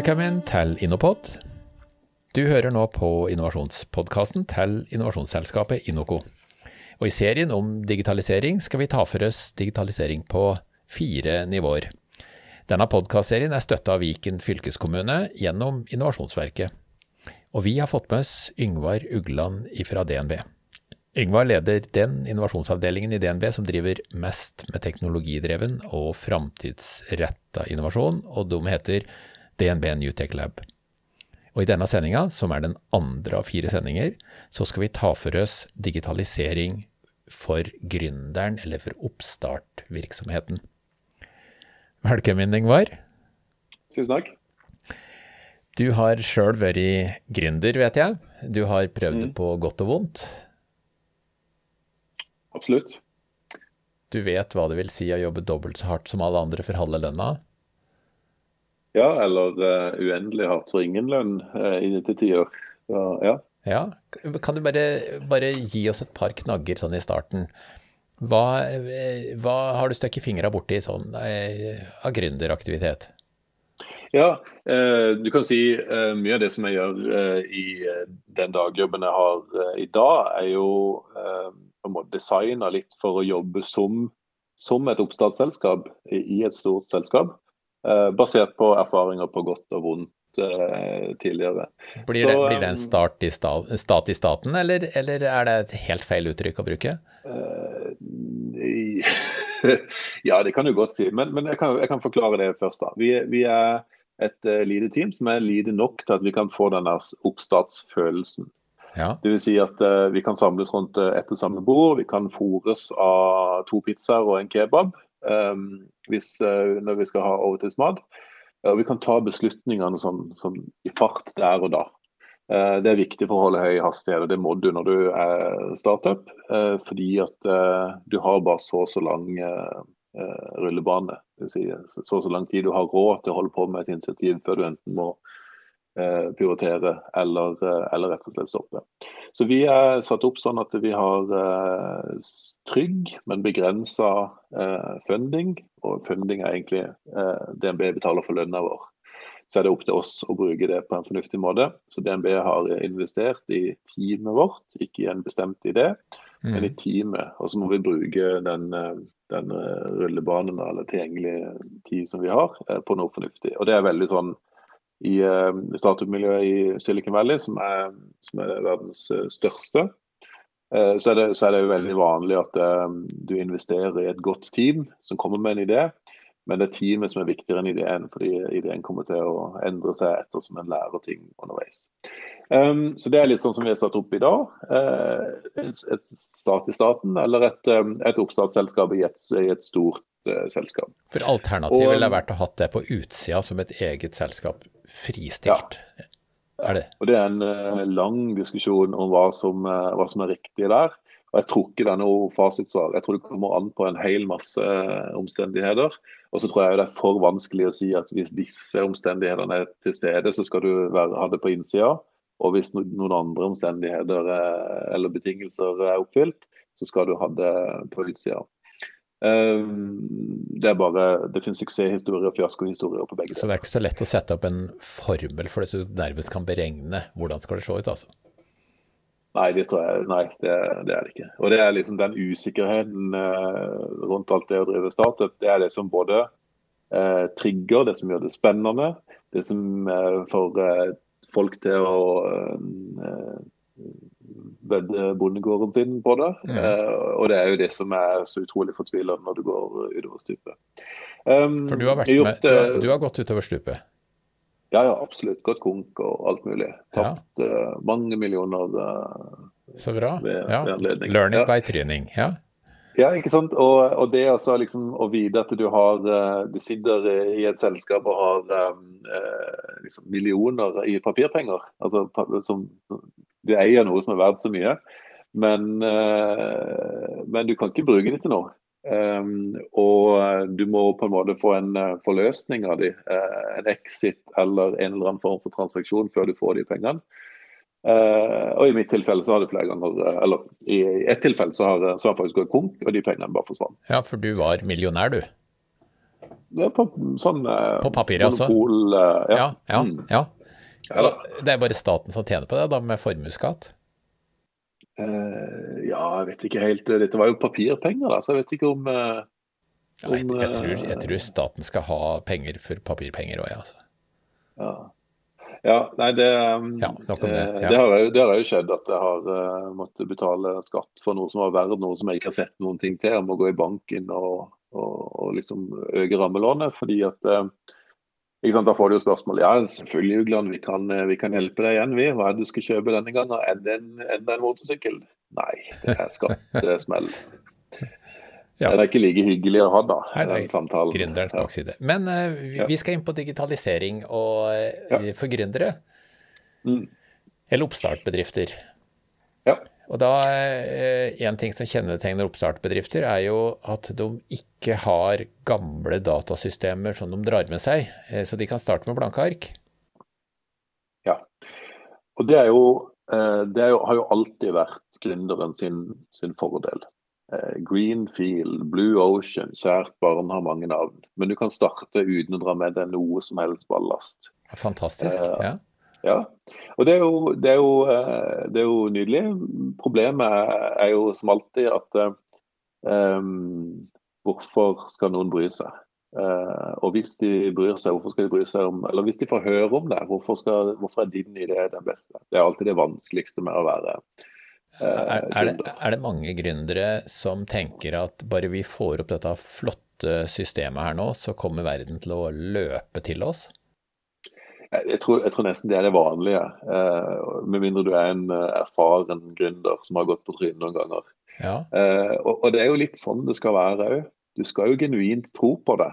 Velkommen til Innopod. Du hører nå på innovasjonspodkasten til innovasjonsselskapet Innoco. Og I serien om digitalisering skal vi ta for oss digitalisering på fire nivåer. Denne podkastserien er støtta av Viken fylkeskommune gjennom Innovasjonsverket. Og vi har fått med oss Yngvar Ugland fra DNB. Yngvar leder den innovasjonsavdelingen i DNB som driver mest med teknologidreven og framtidsretta innovasjon, og de heter DNB New Tech Lab. Og I denne sendinga, som er den andre av fire sendinger, så skal vi ta for oss digitalisering for gründeren, eller for oppstartvirksomheten. Velkommen, Ingvar. Tusen takk. Du har sjøl vært gründer, vet jeg. Du har prøvd det mm. på godt og vondt. Absolutt. Du vet hva det vil si å jobbe dobbelt så hardt som alle andre for halve lønna? Ja, eller uh, uendelig hardt for ingen lønn uh, til dette tiår. ja. ja. Kan du bare, bare, gi oss et par knagger sånn i starten? Hva, uh, hva har du støkket fingra borti sånn av gründeraktivitet? Ja, du kan si mye av det som jeg gjør i den dagjobben jeg har i dag, er jo på en måte designa litt for å jobbe som, som et oppstartsselskap i et stort selskap. Eh, basert på erfaringer på godt og vondt eh, tidligere. Blir det, Så, blir det en start i sta, stat i staten, eller, eller, er det et helt feil uttrykk å bruke? Eh, ja, det kan du godt si. Men, men jeg, kan, jeg, kan, forklare det først. da. Vi, vi er et uh, lite team som er lite nok til at vi kan få denne oppstartsfølelsen. Ja. Dvs. Si at uh, vi kan samles rundt et ett og samme bord. Vi kan fôres av to pizzaer og en kebab hvis, uh, når vi skal ha overtidsmat. Og vi kan ta beslutningene sånn, sånn, i fart der og da. Uh, det er viktig for å holde høy hastighet, og det må du når du er startup. fordi at du har bare så og så lang rullebane. Si, så og så lang tid du har råd til å holde på med et initiativ før du enten må Eh, prioritere eller, eh, eller, rett og slett stoppe. Så Vi er satt opp sånn at vi har eh, trygg, men begrensa eh, funding. Og funding er egentlig eh, DNB betaler for lønna vår. Så er det opp til oss å bruke det på en fornuftig måte. Så DNB har investert i teamet vårt, ikke i en bestemt idé, mm. men i teamet. Og så må vi bruke den, den rullebanen eller tilgjengelige tid som vi har, på noe fornuftig. Og det er veldig sånn i uh, startup-miljøet i Silicon Valley, som er, som er verdens uh, største, uh, så, er det, så, er det, jo veldig vanlig at du investerer i et godt team som kommer med en idé. Men det er teamet som er viktigere enn ideen, fordi ideen kommer til å endre seg etter som en lærer ting underveis. Um, så Det er litt sånn som vi har satt opp i dag. et, et stat i staten, eller et, et oppstartsselskap i et, i et stort uh, selskap. For alternativet ville vært å ha det på utsida som et eget selskap fristilt. Ja. Er det? Og Det er en uh, lang diskusjon om hva som, uh, hva som, er riktig der. Og Jeg tror ikke det er noe fasitsvar. Jeg tror det kommer an på en hel masse uh, omstendigheter. Og så tror jeg det er for vanskelig å si at hvis disse omstendighetene er til stede, så skal du være, ha det på innsida. Og hvis noen andre omstendigheter eller betingelser er oppfylt, så skal du ha det på utsida. Ehm, det er bare, det finnes suksesshistorier og fiaskohistorier på begge Så det er ikke så lett å sette opp en formel for det, så du nærmest kan beregne hvordan skal det se ut? altså? Nei, det tror jeg, nei, det, det, er det ikke. Og det er liksom den usikkerheten eh, rundt alt det å drive startup. Det er det som både eh, trigger, det som gjør det spennende. Det som eh, får eh, folk til å eh, bondegården sin på det. Ja. Uh, og det er jo det som er så utrolig fortvilende når du går utover stupet. Um, For du har, vært med, du, har, du har, gått utover stupet? Ja, ja, absolutt. Gått konk og alt mulig. Tapt ja. uh, mange millioner uh, så bra. Ved, ja. ved Learning ja. by training, Ja. Ja, ikke sant. Og, og det altså liksom, å vite at du har Du sitter i et selskap og har um, liksom millioner i papirpenger. Altså som du eier noe som er verdt så mye, men, uh, men du kan ikke bruke det til noe. Um, og du må på en måte få en uh, forløsning av de, uh, en exit eller en eller annen form for transaksjon før du får de pengene. Uh, og i mitt tilfelle så har det flere ganger, eller i ett tilfelle så har, så har faktisk gått konk, og de pengene bare forsvant. Ja, for du var millionær, du? Det er på sånn På papiret, altså? ja. Ja, ja, mm. ja. Ja det er bare staten som tjener på det, da, med formuesskatt? Uh, ja, jeg vet ikke helt. Dette var jo papirpenger, da, så jeg vet ikke om, uh, om jeg, jeg, tror, jeg, tror, staten skal ha penger for papirpenger òg, jeg. Altså. Ja. ja. nei, det, um, ja, det, det, har det, har jo, skjedd at jeg har uh, måttet betale skatt for noe som var verdt noe som jeg ikke har sett noen ting til. Jeg må gå i banken og, og, og liksom øke rammelånet. fordi at da får du jo spørsmål ja, selvfølgelig Ugland, vi kan, eh, vi kan hjelpe deg igjen. vi. Hva er det du skal kjøpe denne gangen? Enda en, enda en motorsykkel? Nei, det er skattesmell. ja. Det er ikke like hyggelig å ha, da. Nei, nei, samtalen. Gründerens bakside. Men uh, vi, vi, skal inn på digitalisering og uh, for gründere. Mm. Eller oppstartbedrifter. Ja. Og da, eh, En ting som kjennetegner oppstartbedrifter, er jo at de ikke har gamle datasystemer som de drar med seg. Eh, så de kan starte med blanke ark. Ja. Og det, er jo, eh, det er jo, har jo alltid vært gründeren sin, sin fordel. Greenfield, Blue Ocean, kjært barn har mange navn. Men du kan starte uten å dra med deg noe som helst ballast. Fantastisk, ja. Ja, og det er, jo, det, er jo, eh, det er jo, nydelig. Problemet er jo som alltid at um, hvorfor skal noen bry seg? Uh, og hvis de bryr seg, hvorfor skal de bry seg om Eller hvis de får høre om det, hvorfor, skal, hvorfor er din idé den beste? Det er alltid det vanskeligste med å være uh, er, er, det, er det mange gründere som tenker at bare vi får opp dette flotte systemet her nå, så kommer verden til å løpe til oss? Jeg tror, jeg tror, nesten det er det vanlige. Eh, med mindre du er en eh, erfaren gründer som har gått på trynet noen ganger. Ja. Eh, og, og, det er jo litt sånn det skal være òg. Du skal jo genuint tro på det.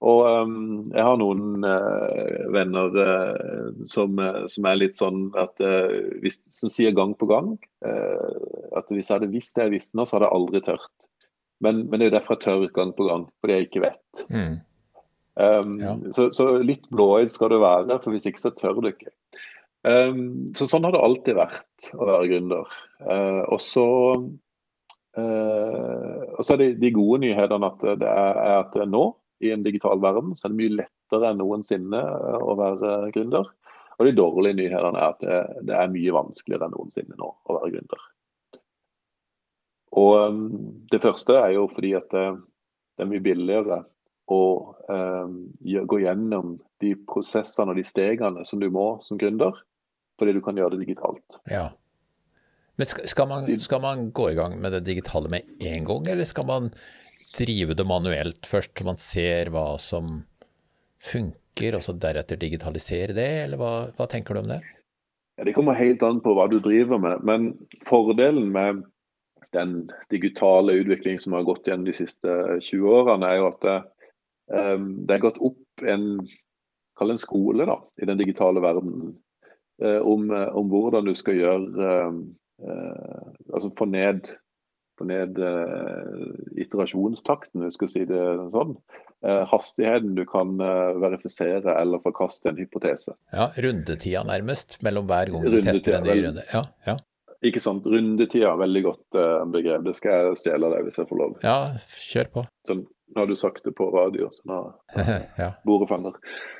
Og um, jeg har noen uh, venner uh, som, som, er litt sånn at uh, hvis, Som sier gang på gang at hvis jeg hadde visst det jeg visste nå, så hadde jeg aldri tørt. Men, men det er derfor jeg tør gang på gang, fordi jeg ikke vet. Mm. Um, ja. så, så, litt blåøyd skal du være, for hvis ikke så tør du ikke. Um, så sånn har det alltid vært å være gründer. Uh, og så uh, og så er det de gode nyhetene at det er, er at nå, i en digital verden, så er det mye lettere enn noensinne uh, å være gründer. Og de dårlige nyhetene er at det, det, er mye vanskeligere enn noensinne nå å være gründer. Og um, det første er jo fordi at det, det er mye billigere å eh, gå gjennom de prosessene og de stegene som du må som gründer, fordi du kan gjøre det digitalt. Ja. Men skal man, skal man gå i gang med det digitale med en gang, eller skal man drive det manuelt først, så man ser hva som funker, og så deretter digitalisere det, eller hva, hva tenker du om det? Ja, det kommer helt an på hva du driver med, men fordelen med den digitale utviklingen som har gått gjennom de siste 20 årene, er jo at Ehm, det er gått opp en, en skole da, i den digitale verdenen eh, om, eh, om, hvordan du skal gjøre eh, altså få ned, få ned iterasjonstakten, hvis jeg skal si det sånn. hastigheten du kan verifisere eller forkaste en hypotese. Ja, Rundetida nærmest mellom hver gang du tester en ny runde. Ja, ja. Ikke sant. Rundetida, veldig godt uh, begrep. Det skal jeg stjele deg hvis jeg får lov. Ja, kjør på. Sånn, nå har du sagt det på radio, så nå ja. bordet fanger.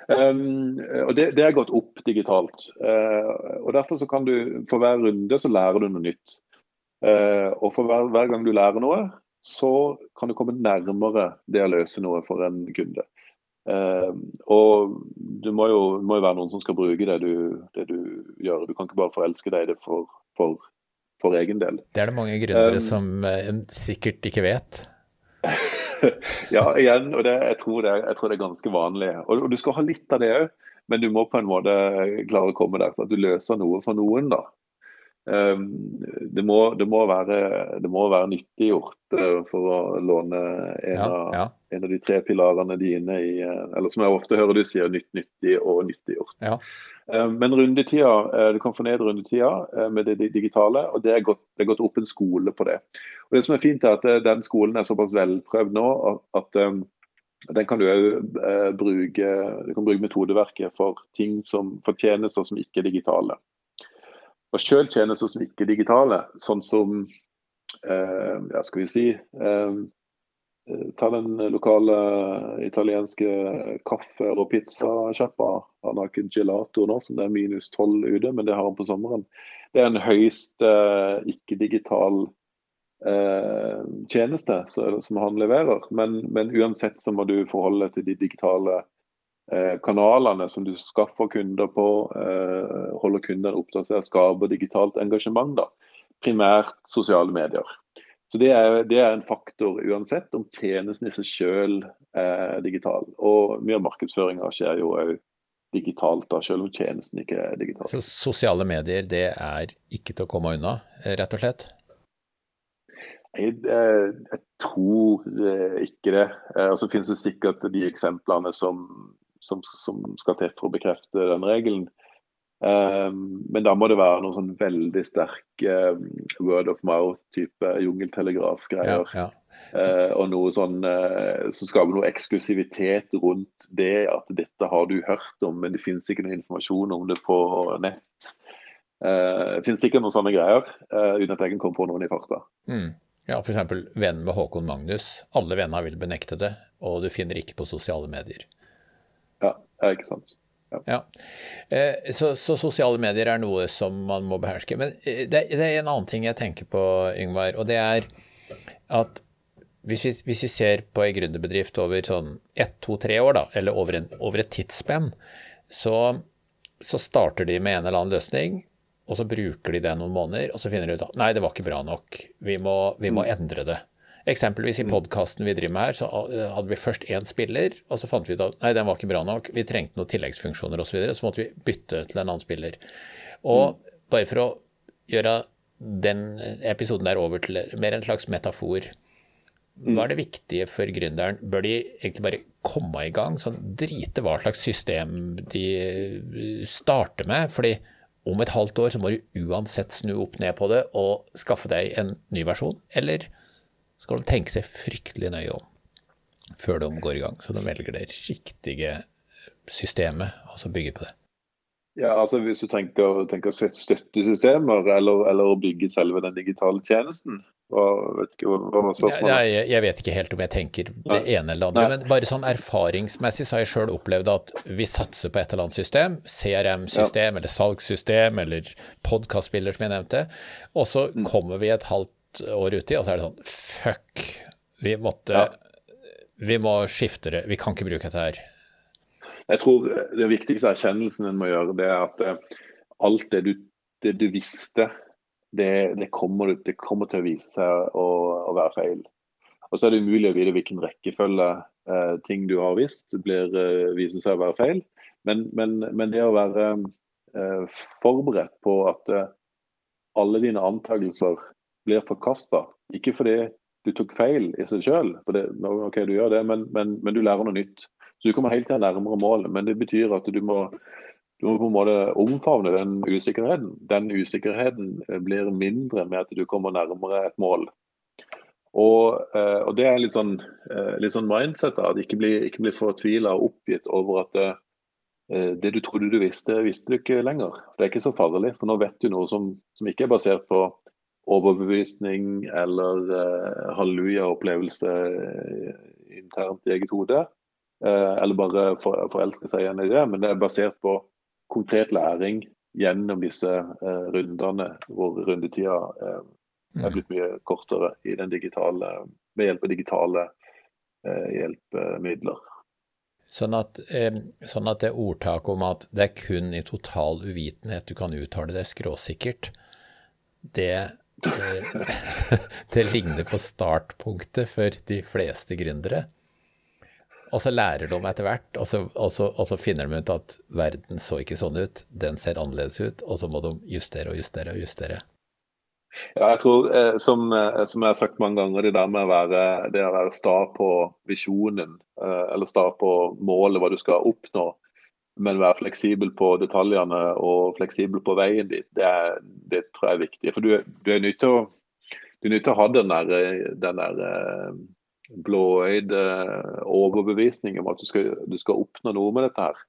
Um, og det, det, er gått opp digitalt. Uh, og derfor så kan du, For hver runde så lærer du noe nytt. Uh, og for hver, hver, gang du lærer noe, så kan du komme nærmere det å løse noe for en kunde. Uh, og det må jo, må jo, være noen som skal bruke det du, det du, gjør. Du kan ikke bare forelske deg i det for for, for egen del. Det er det mange gründere um, som uh, sikkert ikke vet. ja, igjen, og det, jeg, tror det, jeg, tror det, er ganske vanlig. Og, og du skal ha litt av det òg, men du må på en måte klare å komme der for at du løser noe for noen. da. Um, det, må, det, må være, det må være nyttiggjort uh, for å låne en, ja, av, ja. en, av, de tre pilarene dine i uh, Eller som jeg ofte hører du sier, nytt, nyttig og nyttiggjort. Ja. Eh, men rundetida, eh, du kan få ned rundetida eh, med det digitale, og det er, gått, det er gått opp en skole på det. Og Det som er fint er at Den skolen er såpass velprøvd nå at den kan du òg bruke, du kan bruke metodeverket for ting som, for tjenester som ikke er digitale. Og Selv tjenester som ikke er digitale, sånn som ja, skal vi si ta den lokale italienske kaffe- og pizzasjappa. Han har ikke gelato nå, som det er minus tolv ute, men det har han på sommeren. Det er en høyst eh, ikke-digital eh, tjeneste som han leverer. Men, men, uansett så må du forholde deg til de digitale kanalene som du skaffer kunder på, holder kundene oppdatert, skaper digitalt engasjement. da. Primært sosiale medier. Så det er, det er, en faktor uansett om tjenesten i seg selv er digital. Og mye av markedsføringa skjer jo òg digitalt, da, selv om tjenesten ikke er digital. Så sosiale medier det er ikke til å komme unna, rett og slett? Jeg, jeg, tror eh, ikke det. Eh, og så finnes det sikkert de eksemplene som, som, som skal til for å bekrefte den regelen. Um, men da må det være noe sånn veldig sterk um, word of mouth-type jungeltelegraf-greier. Ja, ja. uh, og noe sånn uh, som skaper noe eksklusivitet rundt det at dette har du hørt om, men det finnes ikke noe informasjon om det på nett. Uh, det finnes sikkert noen sånne greier, uten at jeg kan komme på noen i farta. Mm. Ja, F.eks. vennen med Håkon Magnus. Alle vennene vil benekte det, og du finner ikke på sosiale medier. Ja, ikke sant. Ja. ja. Eh, så, så, sosiale medier er noe som man må beherske. Men eh, det, det, er en annen ting jeg tenker på, Yngvar. Og det er at hvis vi, hvis vi ser på en gründerbedrift over sånn ett, to, tre år, da, eller over, en, over et tidsspenn, så, så, starter de med en eller annen løsning. Og så bruker de det noen måneder, og så finner de ut at nei, det var ikke bra nok. Vi må, vi må mm. endre det. Eksempelvis i mm. podkasten vi driver med her, så hadde vi først én spiller, og så fant vi ut at nei, den var ikke bra nok, vi trengte noen tilleggsfunksjoner osv., så, videre, så måtte vi bytte til en annen spiller. Og mm. bare for å gjøre den episoden der over til mer en slags metafor, mm. hva er det viktige for gründeren? Bør de egentlig bare komme i gang, sånn drite hva slags system de starter med? fordi om et halvt år så må du uansett snu opp ned på det og skaffe deg en ny versjon, eller skal de tenke seg fryktelig nøye om før de går i gang, så de velger det riktige systemet og så bygger på det. Ja, altså Hvis du tenker, tenker støttesystemer, eller, eller, å bygge selve den digitale tjenesten? Hva, vet ikke, hva var spørsmålet? Ja, jeg, jeg, vet ikke helt om jeg tenker det Nei. ene eller andre. Nei. Men bare sånn erfaringsmessig så har jeg sjøl opplevd at vi satser på et eller annet system. CRM-system ja. eller salgssystem eller podkastspiller, som jeg nevnte. Og så mm. kommer vi et halvt år uti, og så er det sånn fuck, vi måtte ja. Vi må skifte det, vi kan ikke bruke dette her. Jeg tror det viktigste erkjennelsen en må gjøre, det er at eh, alt det du, det du visste, det, det, kommer, det, kommer, til å vise seg å, å, være feil. Og så er det umulig å vite hvilken rekkefølge eh, ting du har visst, blir, eh, viser seg å være feil. Men, men, men det å være eh, forberedt på at eh, alle dine antakelser blir forkasta. Ikke fordi du tok feil i seg sjøl, okay, men, men, men, du lærer noe nytt. Så Du kommer helt til nærmere mål, men det betyr at du må, du må på en måte omfavne den usikkerheten. Den usikkerheten blir mindre med at du kommer nærmere et mål. Og, eh, og Det er litt sånn, eh, litt sånn mindset, at ikke bli, ikke bli fortvila og oppgitt over at det, eh, det du trodde du visste, visste du ikke lenger. Det er ikke så farlig, for nå vet du noe som, som ikke er basert på overbevisning eller uh, halleluja-opplevelse uh, internt i eget hode. Uh, eller bare for, forelske seg igjen i det. Men det er basert på konkret læring gjennom disse rundene, hvor rundetida er mm. blitt mye kortere i den digitale, med hjelp av digitale hjelpemidler. Sånn at, sånn at det ordtaket om at det er kun i total uvitenhet du kan uttale det skråsikkert, det det ligner på startpunktet for de fleste gründere. Og så lærer de etter hvert, og så, og, så, og så, finner de ut at verden så ikke sånn ut, den ser annerledes ut, og så må de justere og justere og justere. Ja, jeg tror, eh, som, eh, som, jeg har sagt mange ganger, det der med å være, det være sta på visjonen, eh, eller sta på målet, hva du skal oppnå, men være fleksibel på detaljene og fleksibel på veien dit, det, er, det tror jeg er viktig. For du, du er nødt til å, å ha den der, den der eh, blåøyde overbevisningen om at du skal, du skal, oppnå noe med dette her.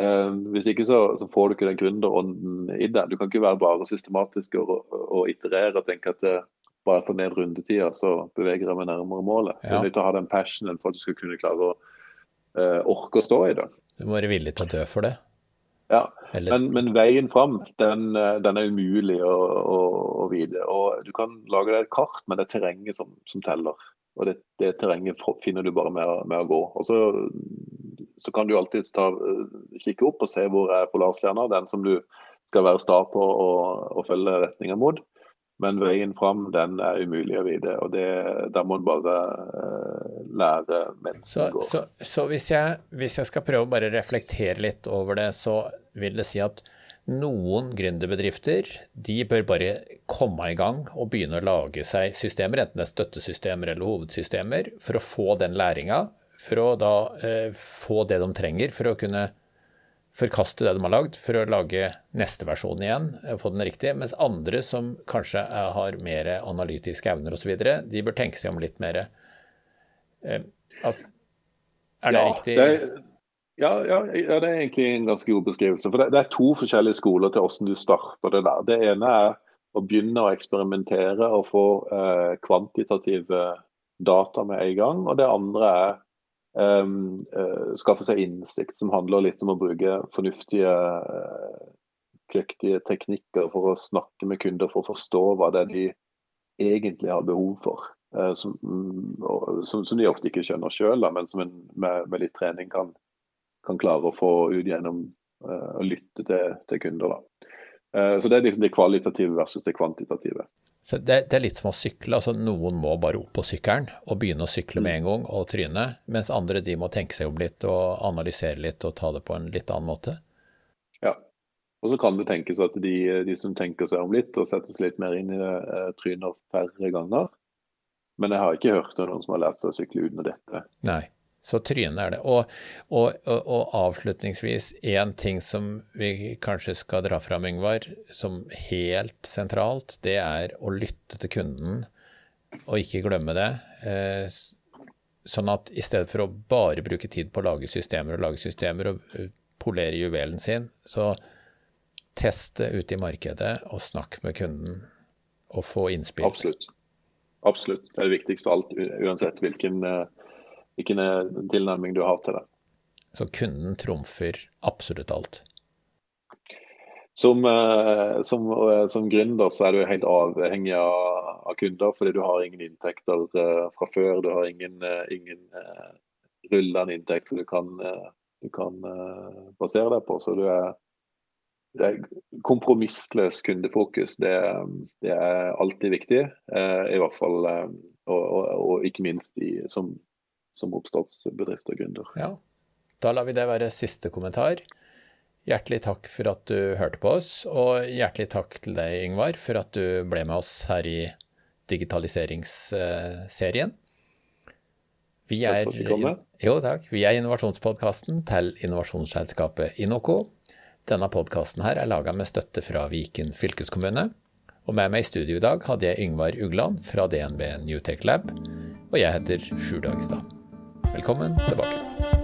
Eh, hvis ikke så, så, får du ikke den gründerånden i deg. Du kan ikke være bare systematisk og, og iterere og tenke at det, bare får ned rundetida, så beveger jeg meg nærmere målet. Ja. Du er nødt til å ha den passionen for at du skal kunne klare å eh, orke å stå i det. Du må være villig til å dø for det? Ja, men, men, veien fram den, den er umulig å, å, å, vite. Og Du kan lage deg et kart, men det er terrenget som, som teller. Og det, det, terrenget finner du bare med, med å gå. Og så, så kan du alltids ta, kikke opp og se hvor er polarstjerna, den som du skal være sta på og, og følge retninga mot. Men veien fram den er umulig å vite, og det, da må en bare uh, lære mens så. Så, så hvis, jeg, hvis, jeg, skal prøve å bare reflektere litt over det, så vil det si at noen gründerbedrifter de bør bare komme i gang og begynne å lage seg systemer, enten det er støttesystemer eller hovedsystemer, for å få den læringa, for å da uh, få det de trenger for å kunne forkaste det de har lagd, for å lage neste versjon igjen, og få den riktig. Mens andre som kanskje er, har mer analytiske evner osv., de bør tenke seg om litt mer. Eh, altså, er det ja, riktig? Det er, ja, ja, ja, det er egentlig en ganske god beskrivelse. For det, det er to forskjellige skoler til hvordan du starter det der. Det ene er å begynne å eksperimentere og få eh, kvantitative data med en gang. Og det andre er skaffe seg innsikt, som handler litt om å bruke fornuftige, uh, kløktige teknikker for å snakke med kunder for å forstå hva det er de egentlig har behov for. Uh, som, som, som, de ofte ikke skjønner sjøl, men som en, med, med, litt trening kan, kan, klare å få ut gjennom å lytte til, til kunder. Da. Så Det er liksom det kvalitative versus det kvantitative. Så det, det, er litt som å sykle. altså Noen må bare opp på sykkelen og begynne å sykle med en gang og tryne, mens andre de må tenke seg om litt og analysere litt og ta det på en litt annen måte. Ja, og så kan det tenkes at de, de som tenker seg om litt og setter seg litt mer inn i det, eh, tryner færre ganger. Men jeg har ikke hørt om noen som har lært seg å sykle uten dette. Nei. Så trynet er det. Og, og, og, avslutningsvis, én ting som vi kanskje skal dra fram, Yngvar, som helt sentralt, det er å lytte til kunden og ikke glemme det. Eh, sånn at i stedet for å bare bruke tid på å lage systemer og lage systemer og eh, polere juvelen sin, så test det ute i markedet og snakk med kunden og få innspill. Absolutt. Absolutt. Det er det viktigste av alt, uansett hvilken uh, hvilken tilnærming du har til det. Så kunden trumfer absolutt alt? Som, eh, som, eh, som, gründer så er du helt avhengig av, av, kunder, fordi du har ingen inntekter eh, fra før. Du har ingen, ingen rullende inntekt du kan, du kan basere deg på. Så du er, det er kompromissløs kundefokus. Det, det, er alltid viktig. I hvert fall, og, og, og ikke minst i, som, som oppstartsbedrift og gründer. Ja, da lar vi det være siste kommentar. Hjertelig takk for at du hørte på oss, og hjertelig takk til deg, Yngvar, for at du ble med oss her i digitaliseringsserien. Vi er, jo, takk. Vi er innovasjonspodkasten til innovasjonsselskapet Inoco. Denne podkasten her er laga med støtte fra Viken fylkeskommune. Og med meg i studio i dag hadde jeg Yngvar Ugland fra DNB Newtech Lab, og jeg heter Sjur Dagstad. Velkommen tilbake.